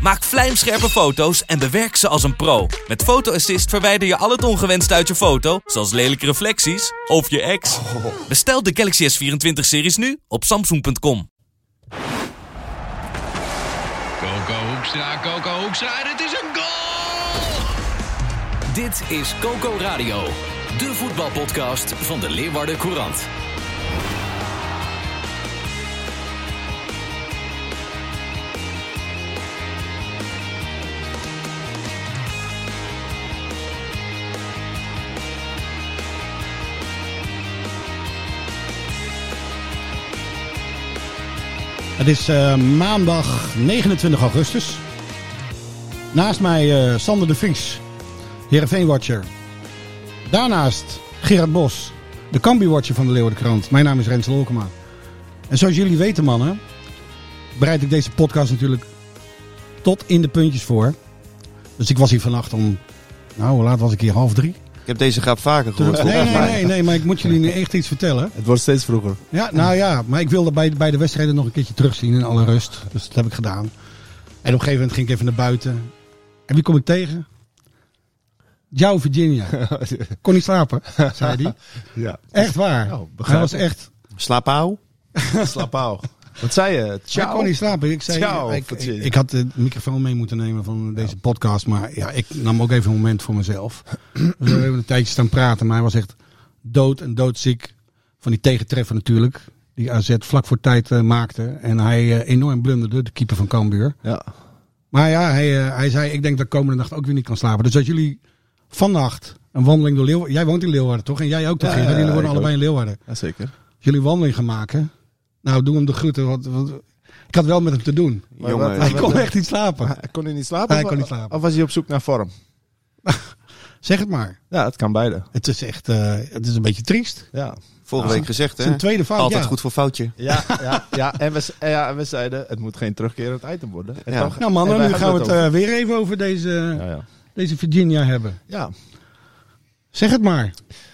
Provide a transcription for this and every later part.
Maak vlijmscherpe foto's en bewerk ze als een pro. Met Photo Assist verwijder je al het ongewenst uit je foto, zoals lelijke reflecties of je ex. Bestel de Galaxy S24-series nu op samsung.com. Coco Hoekstra, Coco Hoekstra en het is een goal! Dit is Coco Radio, de voetbalpodcast van de Leeuwarden Courant. Het is eh, maandag 29 augustus. Naast mij eh, Sander de Vries, Heerenveen-watcher. Daarnaast Gerard Bos, de Cambi-watcher van de Leeuwardenkrant. Mijn naam is Rens Lolkema. En zoals jullie weten mannen, bereid ik deze podcast natuurlijk tot in de puntjes voor. Dus ik was hier vannacht om, nou hoe laat was ik hier, half drie? Ik heb deze grap vaker gehoord. Nee, nee, nee, nee, maar ik moet jullie nu echt iets vertellen. Het wordt steeds vroeger. Ja, nou ja, maar ik wilde bij, bij de wedstrijden nog een keertje terugzien in alle rust. Dus dat heb ik gedaan. En op een gegeven moment ging ik even naar buiten. En wie kom ik tegen? Jou, Virginia. Kon niet slapen, zei hij. Ja. Echt waar. Oh, hij was echt... Slapau? Slapau. Wat zei je? Ciao. kon niet slapen. Ik, zei, Ciao, ik, ik, ik had de microfoon mee moeten nemen van deze podcast. Maar ja, ik nam ook even een moment voor mezelf. Dus we hebben een tijdje staan praten. Maar hij was echt dood en doodziek van die tegentreffer natuurlijk. Die AZ vlak voor tijd eh, maakte. En hij eh, enorm blunderde, de keeper van Cambuur. Ja. Maar ja, hij, eh, hij zei, ik denk dat ik komende nacht ook weer niet kan slapen. Dus als jullie vannacht een wandeling door Leeuwarden... Jij woont in Leeuwarden toch? En jij ook toch? Ja, jullie wonen ik allebei ook. in Leeuwarden. ja, zeker. Jullie wandeling gaan maken... Nou, doe hem de groeten. Want, want ik had wel met hem te doen. Maar Jongen, wat- Hij kon echt niet slapen. Hij kon hij niet slapen? Hij of- kon niet slapen. Of was hij op zoek naar vorm? Zeg het maar. Ja, het kan beide. Het is echt eh, het is een beetje triest. Ja. Vorige week gezegd, Het is hè? een tweede fout. Altijd ja. goed voor foutje. Ja, ja, ja. En, we, z- ja, en we zeiden, het moet geen terugkerend item worden. En Ja. toch- Nou mannen, nu gaan we het eh, weer even over deze, ja. deze Virginia hebben. ja, Zeg het maar.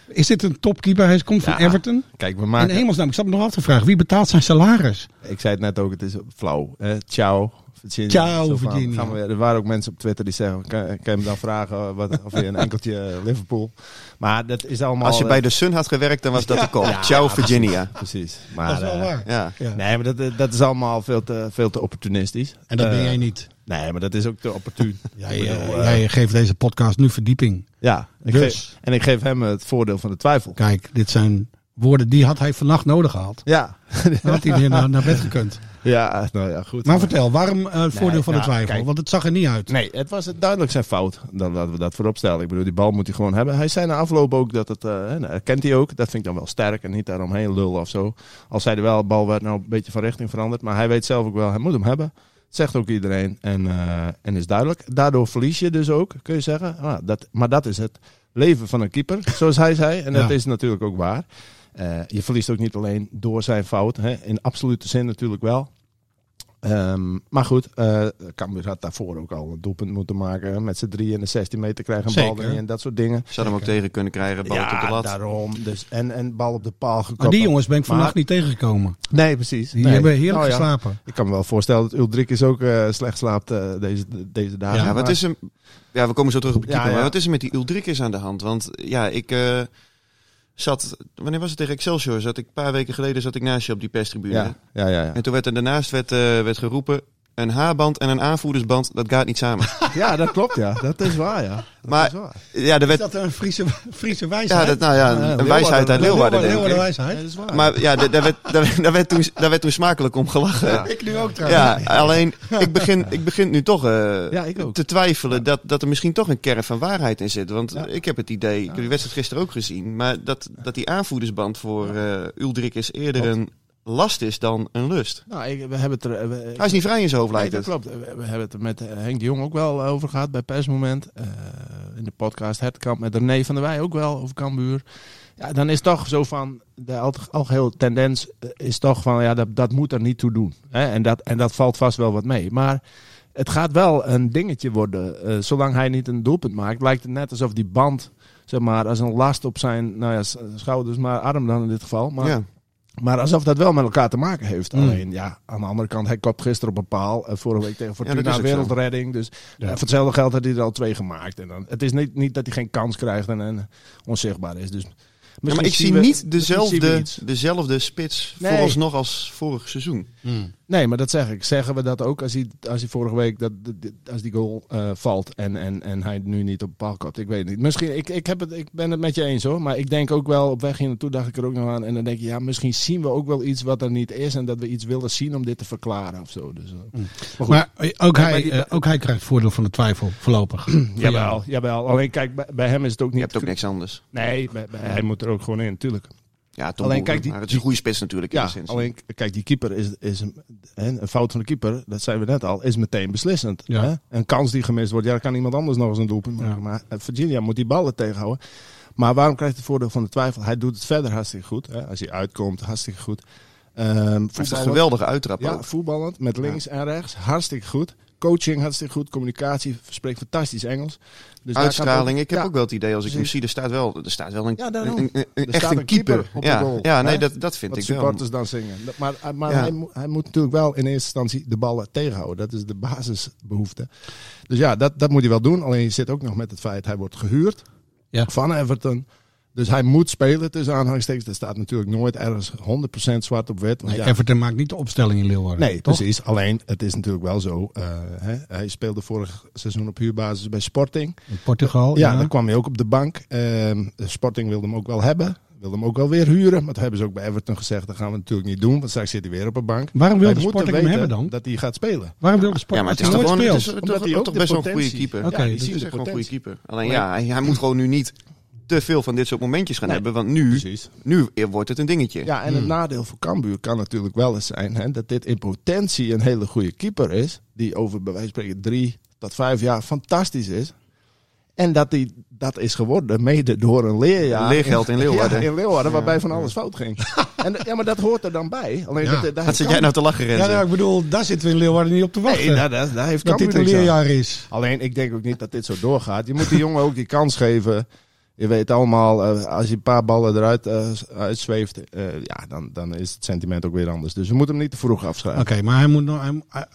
Is dit een topkeeper? Hij komt van Ja. Everton. kijk, we In maken... hemelsnaam, ik zat me nog af te vragen. Wie betaalt zijn salaris? Ik zei het net ook, het is flauw. Eh, ciao. Ciao, Virginia. Gaan we, weer- er waren ook mensen op Twitter die zeggen, kan, kan je hem dan vragen wat, of je een enkeltje eh, Liverpool. Maar dat is allemaal... Als je eh, bij de Sun had gewerkt, dan was dat de kop. Ciao, Virginia. Precies. Dat Maar, is wel eh, waar. Ja. Ja. Nee, maar dat, dat is allemaal veel te, veel te opportunistisch. En dat ben jij niet. Nee, maar dat is ook te opportun. Jij, bedoel, jij geeft deze podcast nu verdieping. Ja, ik Dus. geef, en ik geef hem het voordeel van de twijfel. Kijk, dit zijn woorden die had hij vannacht nodig gehad. Ja, Dan had hij weer naar, naar bed gekund. ja nou ja, goed. Maar vertel, waarom eh, het voordeel van de nou, twijfel? kijk. Want het zag er niet uit. Nee, het was duidelijk zijn fout. Dan laten we dat voorop stellen. Ik bedoel, die bal moet hij gewoon hebben. Hij zei na afloop ook dat het, eh, hè, nou, kent hij ook. Dat vind ik dan wel sterk en niet daaromheen lullen of zo. Al zei hij wel, de bal werd nou een beetje van richting veranderd. Maar hij weet zelf ook wel, hij moet hem hebben. Dat zegt ook iedereen en, eh, en is duidelijk. Daardoor verlies je dus ook, kun je zeggen. Ah, dat, maar dat is het leven van een keeper, zoals hij zei. En dat is natuurlijk ook waar. Eh, je verliest ook niet alleen door zijn fout. Hè. In absolute zin natuurlijk wel. Ehm, maar goed, eh Cambuur had daarvoor ook al een doelpunt moeten maken. Met z'n drie in de 16 meter krijgen een bal erin en dat soort dingen. Zou hem ook tegen kunnen krijgen, bal op de lat. daarom. Dus, en, en bal op de paal gekoppeld. Maar die jongens ben ik vannacht Maar- niet tegengekomen. Nee, precies. Die Nee. hebben heerlijk Nou ja, geslapen. Ik kan me wel voorstellen dat Ulrich ook eh, slecht slaapt eh, deze, deze dagen. Ja, Ja, wat is hem... Ja, we komen zo terug op de Ja, keeper. ja. Maar wat is er met die Uldrikis aan de hand? Want ja, ik eh, zat... Wanneer was het tegen Excelsior? Zat ik, een paar weken geleden zat ik naast je op die perstribune. ja, ja, ja, ja. En toen werd er daarnaast werd, eh, werd geroepen... een haarband en een aanvoerdersband, dat gaat niet samen. Ja, dat klopt, ja. Dat is waar, ja. Dat Maar- is waar. ja, er Is werd, dat een Friese, Friese wijsheid? ja, dat, nou ja, een, een wijsheid uit Leeuwarden, denk ik. wijsheid. Dat is waar. Maar ja, daar werd, daar, daar werd, toen, daar werd toen smakelijk om gelachen. Ja, Ik nu ook trouwens. alleen ik begin, ik begin nu toch eh, Ja, ik ook. te twijfelen dat, dat er misschien toch een kern van waarheid in zit. Want Ja. ik heb het idee, ik heb die wedstrijd gisteren ook gezien, maar dat, dat die aanvoerdersband voor eh Uldrik is eerder een last is dan een lust. Nou, ik, we hebben het er... we- Hij is niet vrij in zijn hoofd, Nee, lijkt dat het. klopt. We, we hebben het er met eh, Henk de Jong ook wel over gehad bij persmoment. Eh, in de podcast Hertkamp met René van der Wij ook wel over Cambuur. Ja, dan is toch zo van, de al- algehele tendens eh, is toch van, ja, dat, dat moet er niet toe doen. Hè? En, dat, en dat valt vast wel wat mee. Maar het gaat wel een dingetje worden. Eh, zolang hij niet een doelpunt maakt, lijkt het net alsof die band, zeg maar, als een last op zijn nou ja, schouders, maar arm dan in dit geval. Maar Ja. Maar alsof dat wel met elkaar te maken heeft. Mm. Alleen, ja, aan de andere kant, hij kopt gisteren op een paal. eh, vorige week tegen Fortuna zo. wereldredding. Dus Ja. eh, voor hetzelfde geld had hij er al twee gemaakt. En dan, het is niet, niet dat hij geen kans krijgt en, en onzichtbaar is. Dus Ja, maar ik zie we- niet dezelfde, dezelfde spits Nee. vooralsnog als vorig seizoen. Nee, maar dat zeg ik. Zeggen we dat ook als hij, als hij vorige week dat, als die goal eh, valt en, en, en hij nu niet op de paal kapt. Ik weet het niet. Misschien, ik, ik, heb het, ik ben het met je eens hoor. Maar ik denk ook wel, op weg hier naartoe dacht ik er ook nog aan. En dan denk je, ja, misschien zien we ook wel iets wat er niet is. En dat we iets willen zien om dit te verklaren of zo. Dus, eh, goed. Maar eh, ook, hij, maar die- ook hij krijgt voordeel van de twijfel, voorlopig. Jawel, jawel. Alleen kijk, bij, bij hem is het ook Je niet... hebt ook niks anders. Nee, bij- bij- hij moet er ook gewoon in, natuurlijk. Ja, Tom Alleen, kijk, die- maar het is een goede spits natuurlijk. in Ja, alleen kijk, die keeper is, is een, hè, een fout van de keeper, dat zijn we net al, is meteen beslissend. Ja. Hè? Een kans die gemist wordt, ja, dan kan iemand anders nog eens een doelpunt maken. Ja. Maar eh, Virginia moet die ballen tegenhouden. Maar waarom krijgt hij het voordeel van de twijfel? Hij doet het verder hartstikke goed. Hè? Als hij uitkomt, hartstikke goed. Ehm Hij heeft een voetballend- geweldige uittrap Ja, ook. voetballend, met links en rechts, hartstikke goed. Coaching hartstikke goed, communicatie, spreekt fantastisch Engels. Dus Uitstraling. Ik heb ja, ook wel het idee, als ik hem precies. zie, er staat wel, er staat wel een, Ja, een, een- een- Er echt staat een keeper keeper. op de ja, goal, ja, nee, hè? dat, dat vind wat ik wel. supporters dan zingen. Maar, maar Ja. hij, mo- hij moet natuurlijk wel in eerste instantie de ballen tegenhouden. Dat is de basisbehoefte. Dus ja, dat, dat moet hij wel doen. Alleen je zit ook nog met het feit, hij wordt gehuurd Ja. van Everton. Dus hij moet spelen tussen aanhalingstekens. Er staat natuurlijk nooit ergens 100% zwart op wit. Nee, ja, Everton maakt niet de opstelling in Leeuwarden. Nee, toch? precies. Alleen, het is natuurlijk wel zo. eh, hè, hij speelde vorig seizoen op huurbasis bij Sporting. In Portugal. Ja, Ja, dan kwam hij ook op de bank. Ehm, Sporting wilde hem ook wel hebben. Wilde hem ook wel weer huren. Maar toen hebben ze ook bij Everton gezegd, dat gaan we natuurlijk niet doen. Want straks zit hij weer op een bank. Waarom wil Wij de moeten Sporting hem hebben dan? Dat hij gaat spelen. Waarom wil de Sporting Ja, maar het is toch gewoon het is, toch, hij ook toch best wel een goede keeper. Oké, ja, dus is een goede keeper. Alleen ja, hij, hij moet gewoon nu niet te veel van dit soort momentjes gaan Nee, hebben. Want nu, Precies. nu wordt het een dingetje. Ja, en Hmm. het nadeel voor Cambuur kan natuurlijk wel eens zijn hè, dat dit in potentie een hele goede keeper is. Die over bij wijze van spreken drie tot vijf jaar fantastisch is. En dat die dat is geworden mede door een leerjaar. Leergeld in Leeuwarden. Ja, in Leeuwarden, waarbij van alles fout ging. en, ja, maar dat hoort er dan bij. Alleen Ja. dat, daar Wat zit jij nou te lachen, Ja, Renze? nou, ik bedoel, daar zitten we in Leeuwarden niet op te wachten. Nee, daar, daar, daar heeft dat dit een aan. leerjaar is. Alleen ik denk ook niet dat dit zo doorgaat. Je moet die jongen ook die kans geven. Je weet allemaal, eh, als je een paar ballen eruit eh, uitzweeft, eh, ja, dan, dan is het sentiment ook weer anders. Dus we moeten hem niet te vroeg afschrijven. Oké, maar hij moet nog, hij,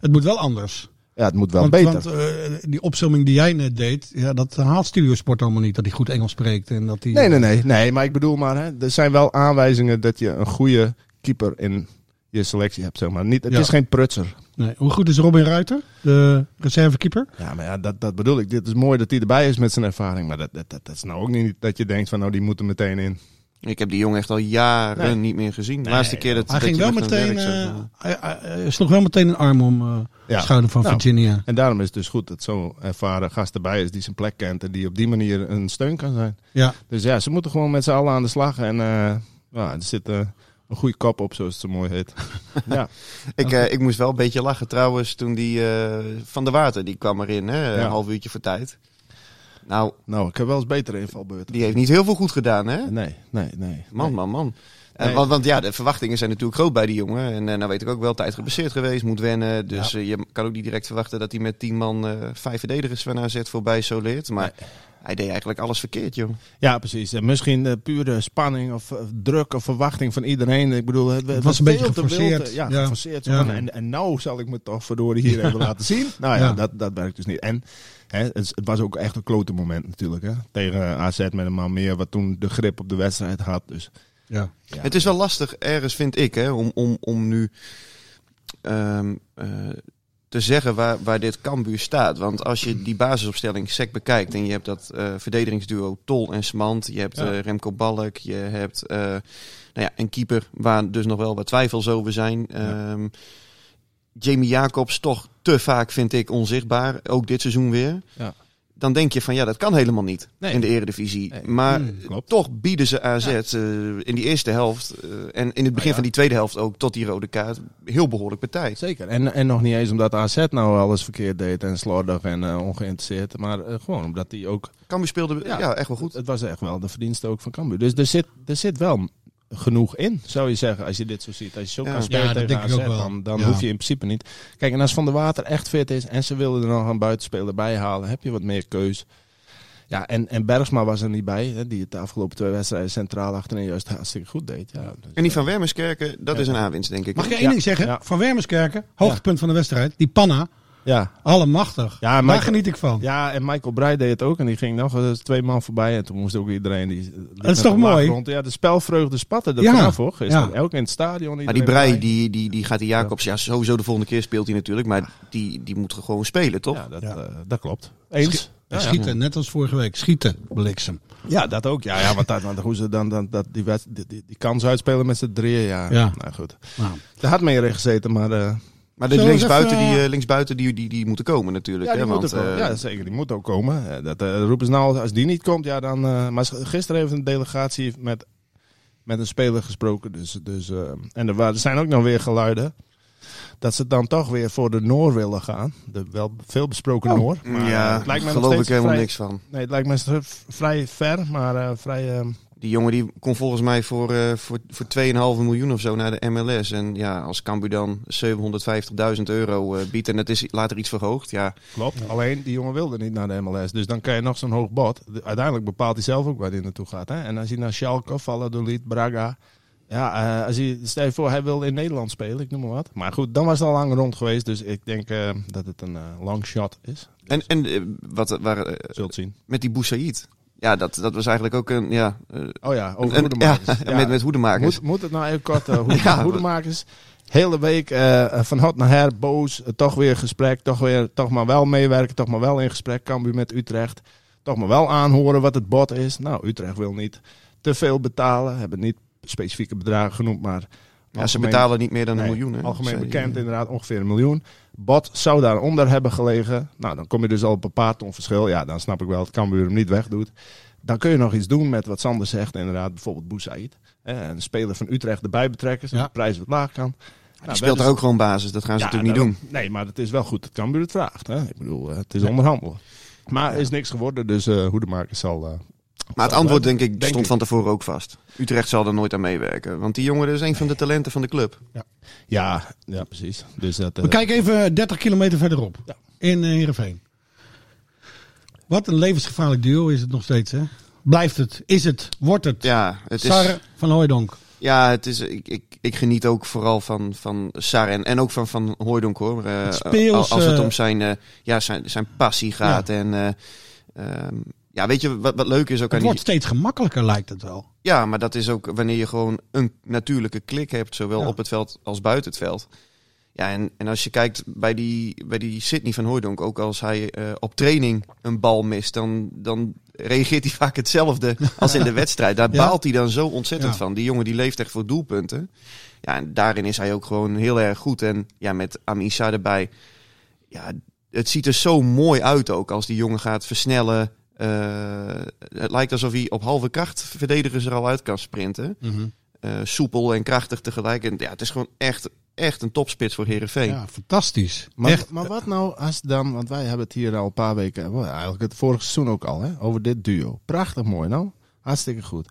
het moet wel anders. Ja, het moet wel want, beter. Want die opzomming die jij net deed, ja, dat haalt Studiosport allemaal niet. Dat hij goed Engels spreekt. En dat hij, nee, nee, nee, nee. Maar ik bedoel maar, hè, er zijn wel aanwijzingen dat je een goede keeper in je selectie hebt. Zeg maar. niet, het Ja. is geen prutser. Nee. Hoe goed is Robin Ruiter, de reservekeeper? Ja, maar ja, dat, dat bedoel ik. Dit is mooi dat hij erbij is met zijn ervaring. Maar dat, dat, dat, dat is nou ook niet dat je denkt van, nou, die moet er meteen in. Ik heb die jongen echt al jaren Nee. niet meer gezien. De Nee, laatste keer dat, Hij dat ging wel meteen, eh, hij, hij- hij sloeg wel meteen een arm om eh Ja. de schouder van Nou. Virginia. En daarom is het dus goed dat zo'n ervaren gast erbij is die zijn plek kent en die op die manier een steun kan zijn. Ja, Dus ja, ze moeten gewoon met z'n allen aan de slag. En eh, ja, er zit eh, een goede kop op, zoals het zo mooi heet. ja. Ik, eh, ik moest wel een beetje lachen trouwens toen die eh, Van der Water, die kwam erin, hè, Ja. een half uurtje voor tijd. Nou, Nou, ik heb wel eens betere invalbeurten. die heeft niet heel veel goed gedaan, hè? Nee, nee, nee. Man, nee. man, man. Eh, want, want ja, de verwachtingen zijn natuurlijk groot bij die jongen. En nou weet ik ook wel, tijd geblesseerd geweest, moet wennen. Dus je kan ook niet direct verwachten dat hij met tien man vijf verdedigers van AZ voorbij soleert. Maar hij deed eigenlijk alles verkeerd, joh. Ja, precies. En misschien eh, pure spanning of eh, druk of verwachting van iedereen. Ik bedoel, het, het was een beetje te geforceerd. eh, Ja, Ja. geforceerd. Ja. En, en nou zal ik me toch verdorie hier even laten zien. Nou ja, Ja. Dat, dat werkt dus niet. En hè, het, was ook echt een klote moment natuurlijk. Hè? Tegen AZ met een man meer, wat toen de grip op de wedstrijd had. Dus ja. ja. Het is wel lastig ergens, vind ik, hè, om, om, om nu ehm, eh, te zeggen waar, waar dit Cambuur staat. Want als je die basisopstelling sec bekijkt en je hebt dat eh, verdedigingsduo Tol en Smant, je hebt Ja. eh, Remco Balk, je hebt eh, nou ja, een keeper waar dus nog wel wat twijfels over zijn. Ehm, Jamie Jacobs toch te vaak, vind ik, onzichtbaar. Ook dit seizoen weer. Ja. Dan denk je van ja, dat kan helemaal niet Nee. in de eredivisie. Nee. Maar klopt. toch bieden ze AZ eh, in die eerste helft eh, en in het begin ja. van die tweede helft ook tot die rode kaart heel behoorlijk partij. Zeker. En, en nog niet eens omdat AZ nou alles verkeerd deed en slordig en eh, ongeïnteresseerd. Maar gewoon omdat hij ook... Cambuur speelde ja. Ja. echt wel goed. Het was echt wel de verdienste ook van Cambuur. Dus er zit, er zit wel genoeg in, zou je zeggen, als je dit zo ziet. Als je zo Ja. kan spelen Ja, tegen AZ, dan, dan Ja. hoef je in principe niet... Kijk, en als Van der Water echt fit is en ze wilden er nog een buitenspeler bij halen, heb je wat meer keus. Ja, en, en Bergsma was er niet bij, hè, die het de afgelopen twee wedstrijden centraal achterin juist hartstikke goed deed. Ja, dus, En die van Wermerskerken, dat Ja. is een aanwinst, denk ik. Mag ik één Ja. ding zeggen? Ja. Van Wermerskerken, hoogtepunt van de wedstrijd. Die panna, ja, allemachtig. Ja, Daar Michael- geniet ik van. Ja, en Michael Breij deed het ook. En die ging nog eens twee man voorbij. En toen moest ook iedereen... Die, Dat is toch mooi? Rond. Ja, de spelvreugde spatte er Ja. vanaf hoor. Ja. Ook in het stadion. Maar die iedereen Brei, die, die, die gaat die Jacobs, ja sowieso de volgende keer speelt hij natuurlijk, maar die, die moet gewoon spelen, toch? Ja, dat, Ja. eh, dat klopt. Eens. Ja, ja. Schieten, net als vorige week. Schieten, bliksem. Ja, dat ook. Ja, ja want, dat, want hoe ze dan, dan dat, die, die, die, die kans uitspelen met z'n drieën. Ja, Ja. nou goed. Nou, Er had meer in gezeten, maar... eh, Maar de linksbuiten, even, die, eh, linksbuiten die, die, die moeten komen natuurlijk. ja, die hè, want, eh, ja, zeker. Die moet ook komen. Eh, Dat eh, roepen ze nou, als die niet komt, ja dan... eh, maar gisteren heeft een delegatie met, met een speler gesproken. Dus, dus, eh, en er, waren, er zijn ook nog weer geluiden. Dat ze dan toch weer voor de Noor willen gaan. De wel veel besproken Oh. Noor. Maar, eh, ja, het lijkt me nog geloof ik helemaal vrij, niks van. Nee, het lijkt me vrij ver, maar eh, vrij... eh, Die jongen die kon volgens mij voor, eh voor, voor 2,5 miljoen of zo naar de MLS. En ja, als Cambuur dan 750.000 euro eh, biedt en het is later iets verhoogd, ja, Klopt. Alleen die jongen wilde niet naar de MLS. Dus dan kan je nog zo'n hoog bod. De- Uiteindelijk bepaalt hij zelf ook waar hij naartoe gaat. Hè? En als hij naar Schalke, Valladolid, Braga. Ja, eh, als hij, stel je voor, hij wil in Nederland spelen, ik noem maar wat. Maar goed, dan was het al lang rond geweest. Dus ik denk eh, dat het een long shot is. En, en wat, waar, Zult zien. met die Boussaïd. Ja, dat, dat was eigenlijk ook een, ja, eh, Oh ja, over een- hoedemakers. ja, met, met hoedemakers. Moet, moet het nou even kort, uh, Ja, hoedemakers. Hele week eh, van hot naar her, boos. toch weer gesprek, toch, weer, toch maar wel meewerken, toch maar wel in gesprek. Cambuur met Utrecht. Toch maar wel aanhoren wat het bod is. Nou, Utrecht wil niet te veel betalen. Hebben niet specifieke bedragen genoemd, maar... ja, ze betalen niet meer dan een Nee, miljoen. Hè? Algemeen bekend inderdaad, ongeveer een miljoen. Bot zou daaronder hebben gelegen. Nou, dan kom je dus al op een paar ton verschil. Ja, dan snap ik wel dat Cambuur hem niet wegdoet. Dan kun je nog iets doen met wat Sander zegt. Inderdaad, bijvoorbeeld Boussaïd. Hè, Een speler van Utrecht erbij betrekken. Zodat Ja. de prijs wat laag kan. Die speelt er ook gewoon basis, dat gaan ze Ja, natuurlijk niet daarom. doen. Nee, maar het is wel goed dat Cambuur het vraagt. Hè? Ik bedoel, eh, het is onderhandelen. Maar er is niks geworden, dus eh Hoedemaker zal... eh, Maar het antwoord, denk ik, Denk stond ik. van tevoren ook vast. Utrecht zal er nooit aan meewerken. Want die jongen is een van de talenten van de club. Ja, ja, precies. Dus dat, eh, We kijken even 30 kilometer verderop. Ja. In eh, Heerenveen. Wat een levensgevaarlijk duo is het nog steeds, hè? Blijft het? Is het? Wordt het? Ja, het is, Sarre van Hooijdonk. ja, het is, ik, ik, ik geniet ook vooral van, van Sar en, en ook van, van Hooijdonk hoor. Eh, Het speels, als het om zijn, eh, ja, zijn, zijn passie gaat. En eh, ehm, ja, weet je wat, wat leuk is ook Het aan die... wordt steeds gemakkelijker, lijkt het wel. Ja, maar dat is ook wanneer je gewoon een natuurlijke klik hebt, zowel Ja. op het veld als buiten het veld. Ja, en, en als je kijkt bij die, bij die Sydney van Hooijdonk, ook als hij eh, op training een bal mist, dan, dan reageert hij vaak hetzelfde als in de wedstrijd. Daar Ja. baalt hij dan zo ontzettend Ja. van. Die jongen die leeft echt voor doelpunten. Ja, en daarin is hij ook gewoon heel erg goed. En ja, met Amisa erbij, ja, het ziet er zo mooi uit ook als die jongen gaat versnellen. Eh, het lijkt alsof hij op halve kracht verdedigers er al uit kan sprinten. Eh, soepel en krachtig tegelijk. En ja, het is gewoon echt, echt een topspits voor Herenveen. Ja, fantastisch. Maar, Echt. maar wat nou als dan, want wij hebben het hier al een paar weken, wel, eigenlijk het vorige seizoen ook al, hè, over dit duo. Prachtig mooi nou, hartstikke goed.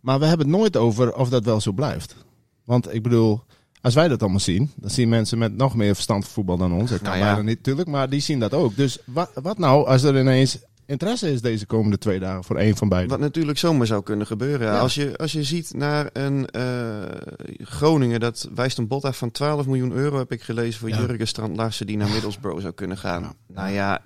Maar we hebben het nooit over of dat wel zo blijft. Want ik bedoel, als wij dat allemaal zien, dan zien mensen met nog meer verstand van voetbal dan ons. Dat kan Nou ja. bijna niet natuurlijk, maar die zien dat ook. Dus wat, wat nou als er ineens interesse is deze komende twee dagen voor één van beiden? Wat natuurlijk zomaar zou kunnen gebeuren. Ja. Als, je, als je ziet naar een eh, Groningen, dat wijst een bod af van 12 miljoen euro, heb ik gelezen, voor Ja. Jurgen Strand Larsen, die naar Middlesbrough zou kunnen gaan. Nou ja,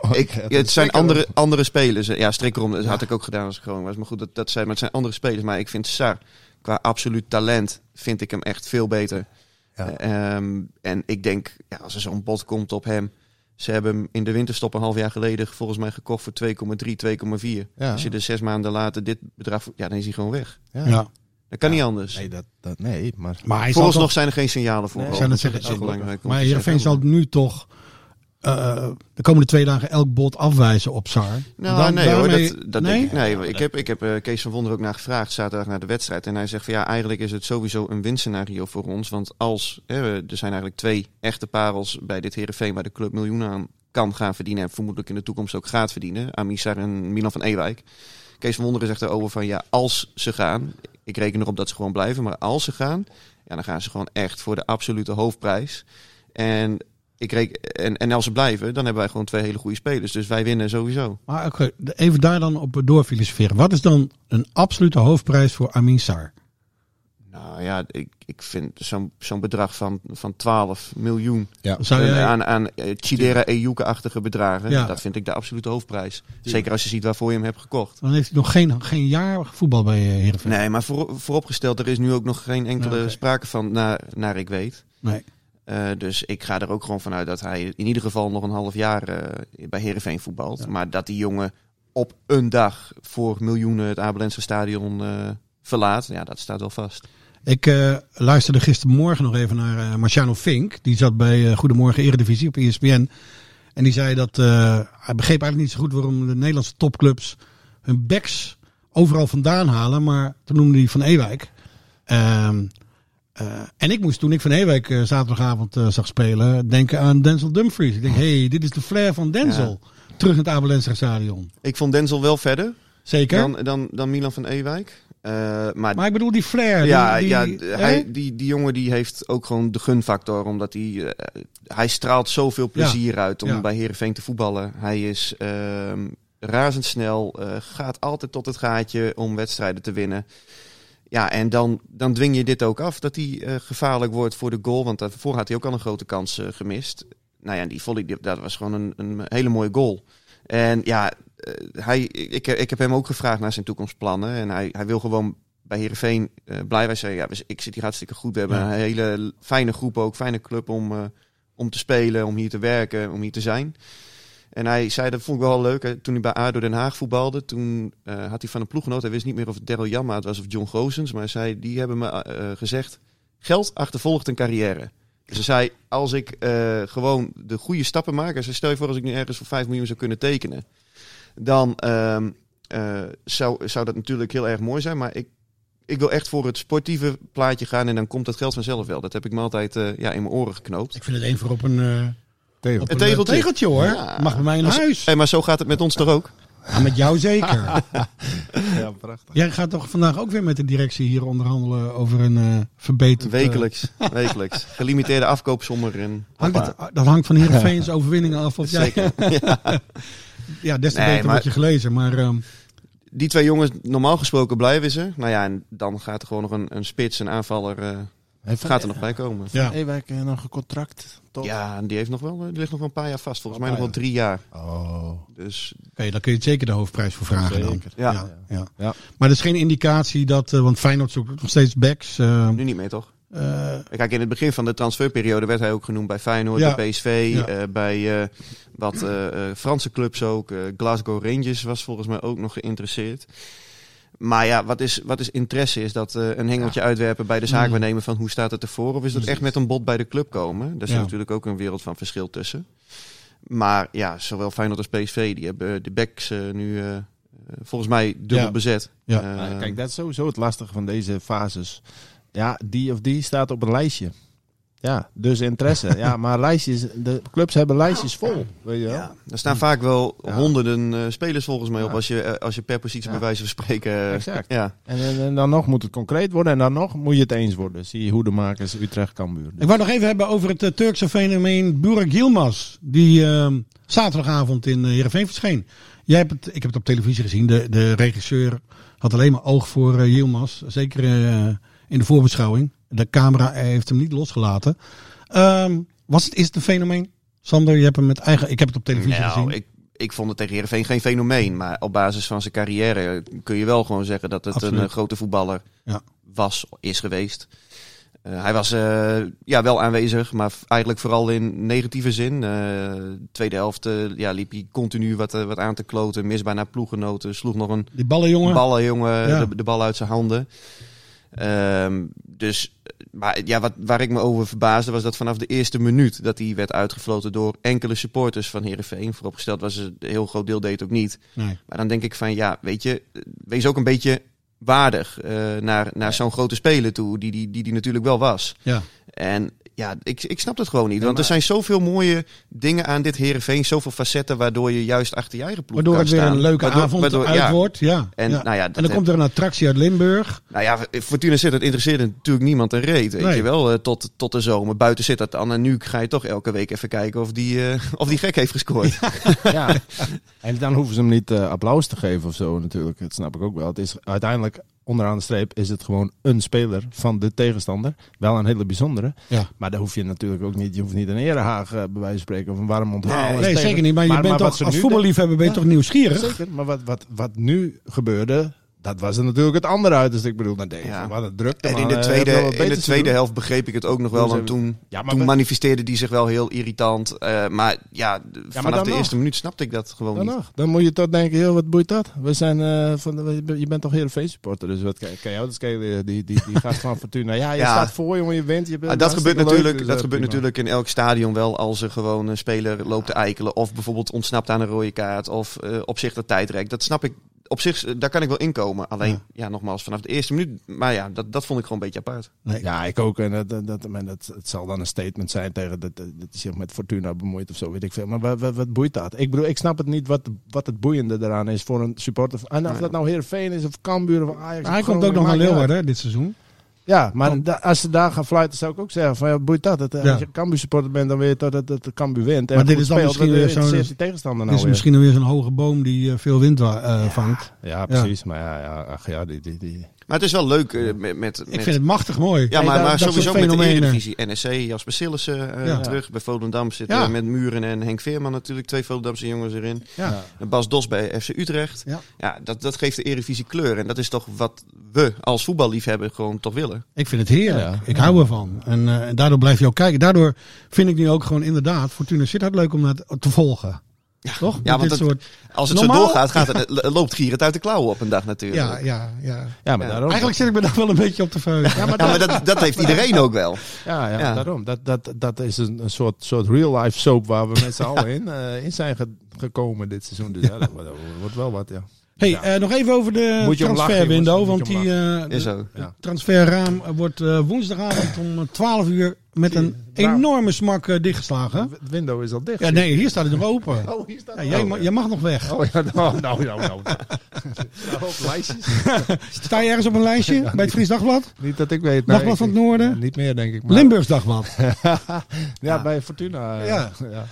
Oh, ik, het zijn andere, andere spelers. Ja, strikkerom, dat had ik ook gedaan als ik Groningen was. Maar goed, dat, dat zijn, maar het zijn andere spelers. Maar ik vind Sar, qua absoluut talent, vind ik hem echt veel beter. Ja. Ehm, en ik denk, ja, als er zo'n bod komt op hem. Ze hebben hem in de winterstop een half jaar geleden volgens mij gekocht voor 2,3, 2,4. Ja. Als je er zes maanden later dit bedrag... Ja, dan is hij gewoon weg. Ja. Ja. Dat kan niet anders. Nee, dat, dat, nee, maar... Vooralsnog toch, zijn er geen signalen voor. Nee. Dat zeggen, is ook belangrijk maar Heerenveen zal nu toch eh, de komende twee dagen elk bod afwijzen op Sar. Nou, Dan- nee hoor, dat, dat nee? denk ik. Nee, ik heb, ik heb eh, Kees van Wonder ook naar gevraagd, zaterdag naar de wedstrijd. En hij zegt van ja, eigenlijk is het sowieso een winstscenario voor ons. Want als, hè, er zijn eigenlijk twee echte parels bij dit Heerenveen waar de club miljoenen aan kan gaan verdienen. En vermoedelijk in de toekomst ook gaat verdienen. Amisar en Milan van Ewijk. Kees van Wonderen zegt erover van ja, als ze gaan. Ik reken erop dat ze gewoon blijven. Maar als ze gaan, ja, dan gaan ze gewoon echt voor de absolute hoofdprijs. En, ik reken, en, en als ze blijven, dan hebben wij gewoon twee hele goede spelers. Dus wij winnen sowieso. Maar even daar dan op doorfilosoferen. Wat is dan een absolute hoofdprijs voor Amin Sar? Nou ja, ik, ik vind zo'n zo'n bedrag van, van 12 miljoen Zou jij, aan, aan Chidera Ejuke-achtige bedragen, Ja. dat vind ik de absolute hoofdprijs. Zeker als je ziet waarvoor je hem hebt gekocht. dan heeft hij nog geen, geen jaar voetbal bij eh, Heerenveen. Nee, maar voor, vooropgesteld, er is nu ook nog geen enkele Ja, sprake van, naar, naar ik weet. Nee. Eh, dus ik ga er ook gewoon vanuit dat hij in ieder geval nog een half jaar eh, bij Heerenveen voetbalt. Maar dat die jongen op een dag voor miljoenen het Abelense stadion eh, verlaat, ja, dat staat wel vast. Ik luisterde gistermorgen nog even naar Marciano Fink. Die zat bij Goedemorgen Eredivisie op ESPN. En die zei dat hij begreep eigenlijk niet zo goed waarom de Nederlandse topclubs hun backs overal vandaan halen. Maar toen noemde hij Van Ewijk. Ehm, eh, en ik moest toen ik Van Ewijk eh, zaterdagavond eh, zag spelen denken aan Denzel Dumfries. Ik denk, hé, hey, dit is de flair van Denzel. Terug in het Abelense stadion. Ik vond Denzel wel verder Zeker. dan, dan, dan Milan van Ewijk. Maar maar ik bedoel die flair. ja, die, ja die- hij, die, die jongen die heeft ook gewoon de gunfactor. Omdat hij, hij straalt zoveel plezier uit om Ja. bij Herenveen te voetballen. Hij is ehm, razendsnel, gaat altijd tot het gaatje om wedstrijden te winnen. Ja, en dan, dan dwing je dit ook af, dat hij eh, gevaarlijk wordt voor de goal. Want daarvoor had hij ook al een grote kans eh, gemist. Nou ja, die volley, die- dat was gewoon een, een hele mooie goal. En ja, eh, hij, ik, ik heb hem ook gevraagd naar zijn toekomstplannen. En hij, hij wil gewoon bij Heerenveen eh blij wij zeggen. Ja, we- ik zit hier hartstikke goed. We hebben Ja. een hele fijne groep ook, fijne club om, om te spelen, om hier te werken, om hier te zijn. En hij zei, dat vond ik wel leuk, hè, toen hij bij ADO Den Haag voetbalde, toen eh, had hij van een ploeggenoot, hij wist niet meer of het Daryl Jamma het was of John Gozens, maar hij zei, die hebben me eh, gezegd, geld achtervolgt een carrière. Dus zei, als ik eh, gewoon de goede stappen maak, en stel je voor als ik nu ergens voor 5 miljoen zou kunnen tekenen, dan ehm, eh, zou, zou dat natuurlijk heel erg mooi zijn, maar ik, ik wil echt voor het sportieve plaatje gaan en dan komt dat geld vanzelf wel. Dat heb ik me altijd eh, ja, in mijn oren geknoopt. Ik vind het één voor op een, eh, Tegel. op Een tegeltje. tegeltje hoor. Ja. Mag bij mij in Als- huis. Hey, maar zo gaat het met ons toch ook? Ja, met jou zeker. Ja, prachtig. Jij gaat toch vandaag ook weer met de directie hier onderhandelen over een eh verbeterd... eh, Wekelijks, wekelijks. Gelimiteerde afkoopsommer en hangt het, dat hangt van Heerenveen's overwinningen af. Of zeker. Ja. ja, des te Nee, beter maar- je gelezen. Maar ehm, Die twee jongens, normaal gesproken blijven ze. Nou ja, en dan gaat er gewoon nog een, een spits, een aanvaller, eh, Heeft gaat er nog bij komen. ja. Ewijk eh, nog een contract? Toch? Ja, en die, heeft nog wel, die ligt nog wel een paar jaar vast. Volgens mij nog wel drie jaar. Oh, Dus Oké, dan kun je zeker de hoofdprijs voor vragen dan. ja, Ja, ja. Ja. Maar er is geen indicatie dat... eh, want Feyenoord zoekt nog steeds backs. eh, nu niet meer toch? eh, Kijk, in het begin van de transferperiode werd hij ook genoemd bij Feyenoord, Ja. bij PSV, Ja. eh, bij eh, wat eh, eh, Franse clubs ook. Glasgow Rangers was volgens mij ook nog geïnteresseerd. Maar ja, wat is, wat is interesse? Is dat eh, een hengeltje uitwerpen bij de zaakwaarnemer van hoe staat het ervoor? Of is dat echt met een bod bij de club komen? Daar zit Ja. natuurlijk ook een wereld van verschil tussen. Maar ja, zowel Feyenoord als PSV, die hebben de backs eh, nu eh, volgens mij dubbel Ja. bezet. Ja. Nou, kijk, dat is sowieso het lastige van deze fases. Ja, die of die staat op een lijstje. Ja, dus interesse. ja, maar lijstjes, de clubs hebben lijstjes vol. Weet je wel? Ja, er staan vaak wel Ja. honderden eh, spelers volgens mij op als je, eh, als je per positie Ja. bij wijze van spreken. eh, Exact. Ja. En, en, en dan nog moet het concreet worden en dan nog moet je het eens worden. Zie je Hoedemakers, Utrecht, Cambuur. Ik wou nog even hebben over het Turkse fenomeen Burak Yilmaz. Die ehm, zaterdagavond in uh, Heerenveen verscheen. Jij hebt het, ik heb het op televisie gezien. De, de regisseur had alleen maar oog voor Yilmaz. Zeker in de voorbeschouwing. De camera heeft hem niet losgelaten. Ehm, was het, is het een fenomeen? Sander, je hebt hem met eigen... Ik heb het op televisie Nou, gezien. ik, ik vond het tegen Heerenveen geen fenomeen. Maar op basis van zijn carrière kun je wel gewoon zeggen dat het Absoluut. een eh, grote voetballer Ja. was, is geweest. Eh, hij was eh, ja, wel aanwezig, maar eigenlijk vooral in negatieve zin. Tweede helft ja, liep hij continu wat, wat aan te kloten. Misbaar naar ploeggenoten. Sloeg nog een Die ballenjongen. ballenjongen Ja. de, de bal uit zijn handen. Ehm, dus, maar ja, wat, waar ik me over verbaasde was dat vanaf de eerste minuut dat hij werd uitgefloten door enkele supporters van Herenveen. Vooropgesteld was het een heel groot deel deed het ook niet. Nee. Maar dan denk ik van ja, weet je, wees ook een beetje waardig eh, naar, naar zo'n grote speler toe, die die, die die natuurlijk wel was. Ja. En ja, ik, ik snap het gewoon niet. Ja, want er zijn zoveel mooie dingen aan dit Herenveen, zoveel facetten waardoor je juist achter je eigen ploeg Waardoor kan het weer staan. een leuke Waardoor- avond waardoor- uit ja. wordt. Ja. En, ja. nou ja, en dat dan komt er een attractie uit Limburg. Nou ja, Fortuna Sittard interesseerde natuurlijk niemand een reet. Weet Nee. je wel, eh, tot, tot de zomer. Buiten zit dat dan. En nu ga je toch elke week even kijken of die, eh, of die gek heeft gescoord. Ja. En dan hoeven ze hem niet eh, applaus te geven of zo natuurlijk. Dat snap ik ook wel. Het is uiteindelijk, onderaan de streep, is het gewoon een speler van de tegenstander. Wel een hele bijzondere. Ja. Maar daar hoef je natuurlijk ook niet, je hoeft niet een erehaag eh, bij wijze van spreken of een warm onthaal. Nee, zeker niet. Maar je bent toch, als voetballiefhebber ben je Ja. toch nieuwsgierig? Zeker, maar wat, wat, wat nu gebeurde, dat was er natuurlijk het andere uit. Dus ik bedoel, dan je, Ja. wat een drukte. En in de eh, tweede, je in de tweede helft begreep ik het ook nog wel. Want toen, Ja, toen we- manifesteerde die zich wel heel irritant. Eh, maar ja, vanaf de nog. eerste minuut snapte ik dat gewoon Dan niet. nog. Dan moet je toch denken, joh, wat boeit dat? We zijn eh, van de, je bent toch Heerenveen supporter, dus wat kan, jou dat schelen? Die, die, die gast van Fortuna. Ja, je staat voor, jongen, je wint. Je bent Ah, dat gebeurt, natuurlijk, leuk, dus, dat gebeurt prima. natuurlijk in elk stadion wel als er gewoon een speler loopt te eikelen. Of bijvoorbeeld ontsnapt aan een rode kaart. Of op zich dat tijdrek. Dat snap ik. Op zich, eh, daar kan ik wel inkomen. Alleen, Ja. ja, nogmaals, vanaf de eerste minuut. Maar ja, dat, dat vond ik gewoon een beetje apart. Nee. Ja, ik ook. En dat, dat, dat, het zal dan een statement zijn tegen dat, dat, hij zich met Fortuna bemoeit of zo, weet ik veel. Maar wat, wat, wat boeit dat? Ik bedoel, ik snap het niet wat, wat het boeiende eraan is voor een supporter. En of dat nou Heerenveen is of Cambuur of Ajax. Maar hij komt ook nog naar. Leeuwarden dit seizoen. Ja, maar da- als ze daar gaan fluiten, zou ik ook zeggen van ja, boeit dat? dat eh, Ja. Als je Cambuur supporter bent, dan weet je toch dat het Cambuur wint. En Maar dit is dan speelt, misschien weer zo'n- tegenstander nou is weer? misschien weer zo'n hoge boom die eh, veel wind eh, vangt. Ja, precies. Maar ja, ja, ach, ja die, die, die. Maar het is wel leuk eh, met, met, Ik vind het machtig mooi. Ja, maar, maar dat sowieso met de. Eredivisie. NSC, Jasper Sillissen eh, Ja. terug. Bij Volendam zitten Ja. met Muren en Henk Veerman natuurlijk. Twee Volendamse jongens erin. Ja. En Bas Dos bij FC Utrecht. Ja. Ja, dat, dat geeft de Eredivisie kleur. En dat is toch wat we als voetballiefhebber gewoon toch willen. Ik vind het heerlijk. Ja. Ik hou ervan. En, eh, en daardoor blijf je ook kijken. Daardoor vind ik nu ook gewoon inderdaad Fortuna Sittard leuk om dat te volgen. Toch? Ja, want dit het- soort... Als het Normaal- zo doorgaat, gaat het, loopt Gier het uit de klauwen op een dag natuurlijk. Ja, ja, ja. Ja, maar Ja. daarom. Eigenlijk zit ik me daar wel een beetje op te verheugen. Ja, maar, Ja, maar dat, dat heeft iedereen ook wel. ja, ja, Ja. daarom. Dat, dat, dat is een, een soort, soort real-life soap waar we met z'n allen in, eh, in zijn ge- gekomen dit seizoen. Dus ja, dat, wordt- dat wordt wel wat, ja. Hey, Ja. eh, nog even over de transferwindow. Want die eh, zo. Ja. transferraam wordt eh, woensdagavond om eh, 12 uur met een enorme smak eh, dichtgeslagen. Het window is al dicht. Ja, nee, hier staat het nog open. Oh, hier staat Ja, jij, ma- jij mag nog weg. Oh ja, nou, nou, nou. nou. Op lijstjes. Sta je ergens op een lijstje bij het Fries Dagblad? Niet dat ik weet. Dagblad van het Noorden? Ja, niet meer, denk ik. Maar, Limburgs Dagblad. ja, bij Fortuna. eh, Ja. ja.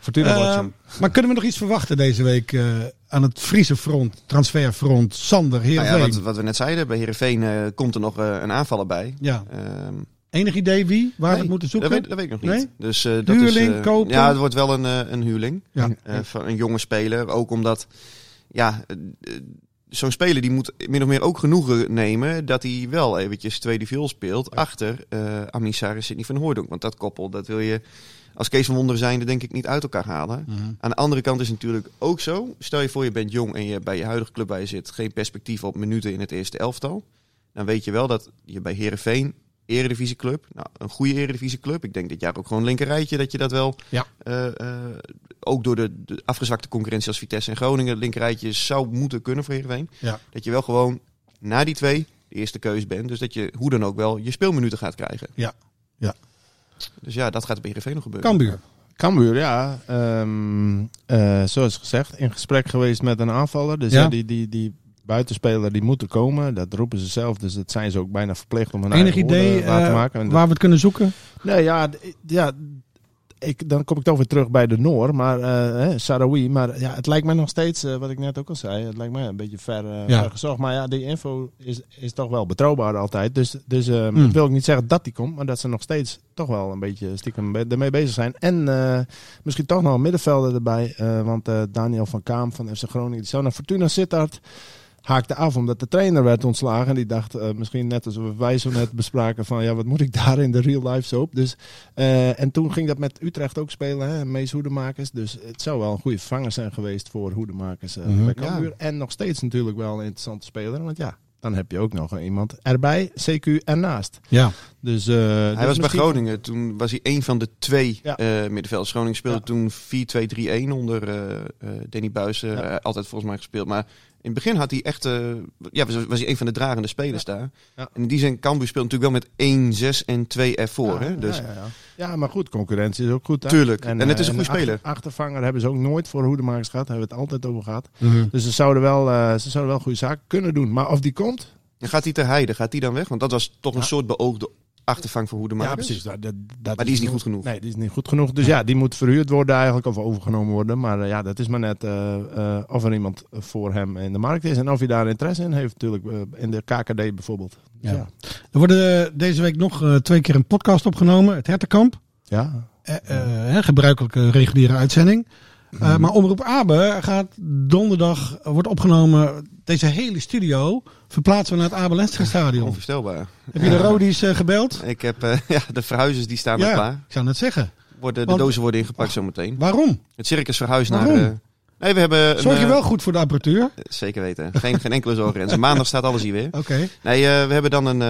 Fortuna Watcher. maar kunnen we nog iets verwachten deze week eh, aan het Friese front, transferfront, Sander, Nou Heerenveen? ja, wat, wat we net zeiden, bij Heerenveen eh komt er nog eh, een aanvaller bij. Ja. Ehm, Enig idee wie? Waar we nee, het moeten zoeken? Dat weet, dat weet ik nog niet. Nee? Dus, eh, dat Huurling, is, eh, kopen? Ja, het wordt wel een, eh, een huurling. Ja. Van een jonge speler. Ook omdat, ja, zo'n speler die moet min of meer ook genoegen nemen dat hij wel eventjes tweede viool speelt achter eh Amisaris Sidney van Hooydonk. Want dat koppel, dat wil je als Kees van Wonderen zijnde denk ik niet uit elkaar halen. Mhm. Aan de andere kant is het natuurlijk ook zo. Stel je voor je bent jong en je bij je huidige club waar je zit geen perspectief op minuten in het eerste elftal. Dan weet je wel dat je bij Herenveen eredivisieclub, nou een goede eredivisieclub. Ik denk dit jaar ook gewoon een linkerrijtje dat je dat wel. Ja. eh, eh, ook door de, de afgezwakte concurrentie als Vitesse en Groningen linkerrijtje zou moeten kunnen voor Heerenveen. Ja. Dat je wel gewoon na die twee de eerste keus bent. Dus dat je hoe dan ook wel je speelminuten gaat krijgen. Ja. Ja. Dus ja, dat gaat bij Heerenveen nog gebeuren. Cambuur. Cambuur, ja. Ehm, eh, zoals gezegd, in gesprek geweest met een aanvaller. Dus Ja. ja. die, die, die buitenspeler die moet er komen. Dat roepen ze zelf. Dus dat zijn ze ook bijna verplicht om een Enig idee waar te eh, maken. En waar we het kunnen zoeken? Nee, ja, ja ik, dan kom ik toch weer terug bij de Noor, maar eh hè, Sarawi. Maar ja, het lijkt mij nog steeds, eh, wat ik net ook al zei, het lijkt mij een beetje ver, Ja. ver gezocht. Maar ja, die info is, is toch wel betrouwbaar altijd. Dus, dus Hmm. dat wil ik niet zeggen dat die komt, maar dat ze nog steeds toch wel een beetje stiekem ermee bezig zijn. En misschien toch nog een middenvelder erbij, want Daniel van Kaam van FC Groningen, die zou naar Fortuna Sittard. Haakte af omdat de trainer werd ontslagen. En die dacht eh, misschien net als wij zo net bespraken van ja, wat moet ik daar in de real life soap. Dus, eh, en toen ging dat met Utrecht ook spelen, hè, Mees Hoedemakers. Dus het zou wel een goede vervanger zijn geweest voor Hoedemakers eh, Mhm. bij Cambuur. En nog steeds natuurlijk wel een interessante speler. Want ja, dan heb je ook nog iemand erbij, CQ ernaast. Ja. Dus, eh, Hij dus was bij Groningen. Toen was hij een van de twee Ja. eh middenvelders. Groningen speelde Ja. toen 4-2-3-1 onder eh, eh, Danny Buizen. Ja. Eh, altijd volgens mij gespeeld. Maar het begin had hij echt, eh, ja, was, was hij een van de dragende spelers daar. Ja. En in die zin, Cambuur speelt natuurlijk wel met 1, 6 en 2 ervoor. Ja, hè? Dus ja, maar goed, concurrentie is ook goed. Hè? Tuurlijk. En het eh, is een goede achter- speler. achtervanger hebben ze ook nooit voor hoedemakers gehad. Daar hebben we het altijd over gehad. Mhm. Dus ze zouden wel, eh, ze zouden wel goede zaken kunnen doen. Maar of die komt? En gaat hij ter heide? Gaat hij dan weg? Want dat was toch een soort beoogde achtervang voor Hoedemakers. Ja, precies. Dat, dat, dat Maar die is niet goed genoeg. Nee, die is niet goed genoeg. Dus ja, die moet verhuurd worden eigenlijk of overgenomen worden. Maar eh, ja, dat is maar net eh, eh, of er iemand voor hem in de markt is. En of hij daar interesse in heeft natuurlijk. in de KKD bijvoorbeeld. Dus Ja. ja. Er worden deze week nog eh, twee keer een podcast opgenomen. Het Hertenkamp. Ja. Eh, eh, hè, gebruikelijke reguliere uitzending. Eh, maar Omroep Abe gaat donderdag, wordt opgenomen. Deze hele studio verplaatsen we naar het Abe Lenstra Stadion. Onvoorstelbaar. Heb je de Rodies eh, gebeld? Ik heb eh, ja, de verhuizers die staan er Ja, klaar. ik zou net zeggen. Worden, de Want- dozen worden ingepakt zometeen. Waarom? Het circus verhuist naar... Waarom? eh, nee, we hebben... Zorg je wel goed voor de apparatuur? Zeker weten. Geen, geen enkele zorgen. En maandag staat alles hier weer. Oké. Nee, we hebben dan een,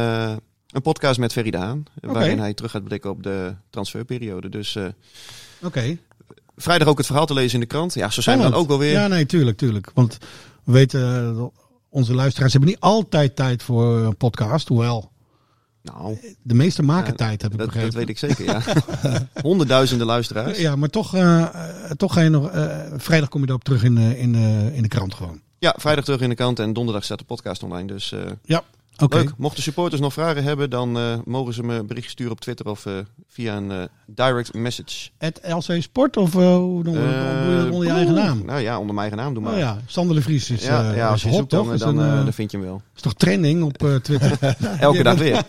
een podcast met Ferry Daan. Waarin hij terug gaat blikken op de transferperiode. Dus Oké. Vrijdag ook het verhaal te lezen in de krant. Ja, zo zijn we dan ook wel weer. Ja, nee, tuurlijk, tuurlijk. Want we weten, eh, onze luisteraars hebben niet altijd tijd voor een podcast. Hoewel, Nou, de meeste maken Ja, tijd, heb ik dat, begrepen. dat weet ik zeker, ja. Honderdduizenden luisteraars. Ja, maar toch, eh, eh, toch ga je nog. vrijdag kom je erop terug in, de in, in de krant gewoon. Ja, vrijdag terug in de krant en donderdag staat de podcast online. Dus eh, Oké. leuk. Mochten supporters nog vragen hebben, dan eh, mogen ze me een berichtje sturen op Twitter of eh, via een eh, direct message. Het LC Sport of eh, hoe noem je onder je eigen naam? Nou ja, onder mijn eigen naam, doe maar. Oh ja, Sander de Vries is, ja, eh, als je hot, zoekt, dan, dan, vind je hem wel. is toch trending op eh, Twitter? Elke dag weer.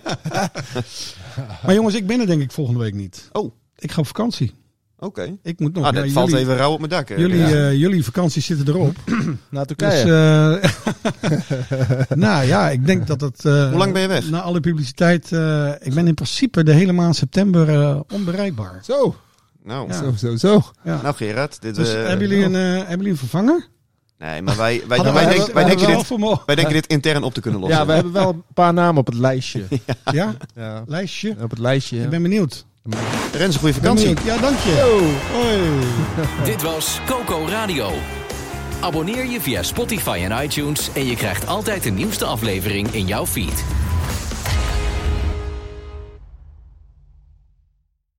maar jongens, ik ben er denk ik volgende week niet. Oh. Ik ga op vakantie. Oké. Ik moet nog. Ah, ja, dat valt jullie, even rauw op mijn dak. hè. Jullie, Ja. eh, jullie vakanties zitten erop. Naar Dus, Turkije. eh, nou ja, ik denk dat het. eh, Hoe lang ben je weg? Na alle publiciteit. eh, ik ben in principe de hele maand september eh, onbereikbaar. zo, nou, Ja. zo, zo, zo. Ja. nou Gerard. Dit, Dus hebben, jullie een, eh, hebben jullie een vervanger? Nee, maar wij, wij, wij, we wij, denken dit, wij denken dit intern op te kunnen lossen. Ja, we hebben wel een paar namen op het lijstje. Ja, Ja, lijstje. op het lijstje. ja. Ik ben benieuwd. Rens, een goede vakantie. Ja, dank je. Hoi. Dit was Coco Radio. Abonneer je via Spotify en iTunes en je krijgt altijd de nieuwste aflevering in jouw feed.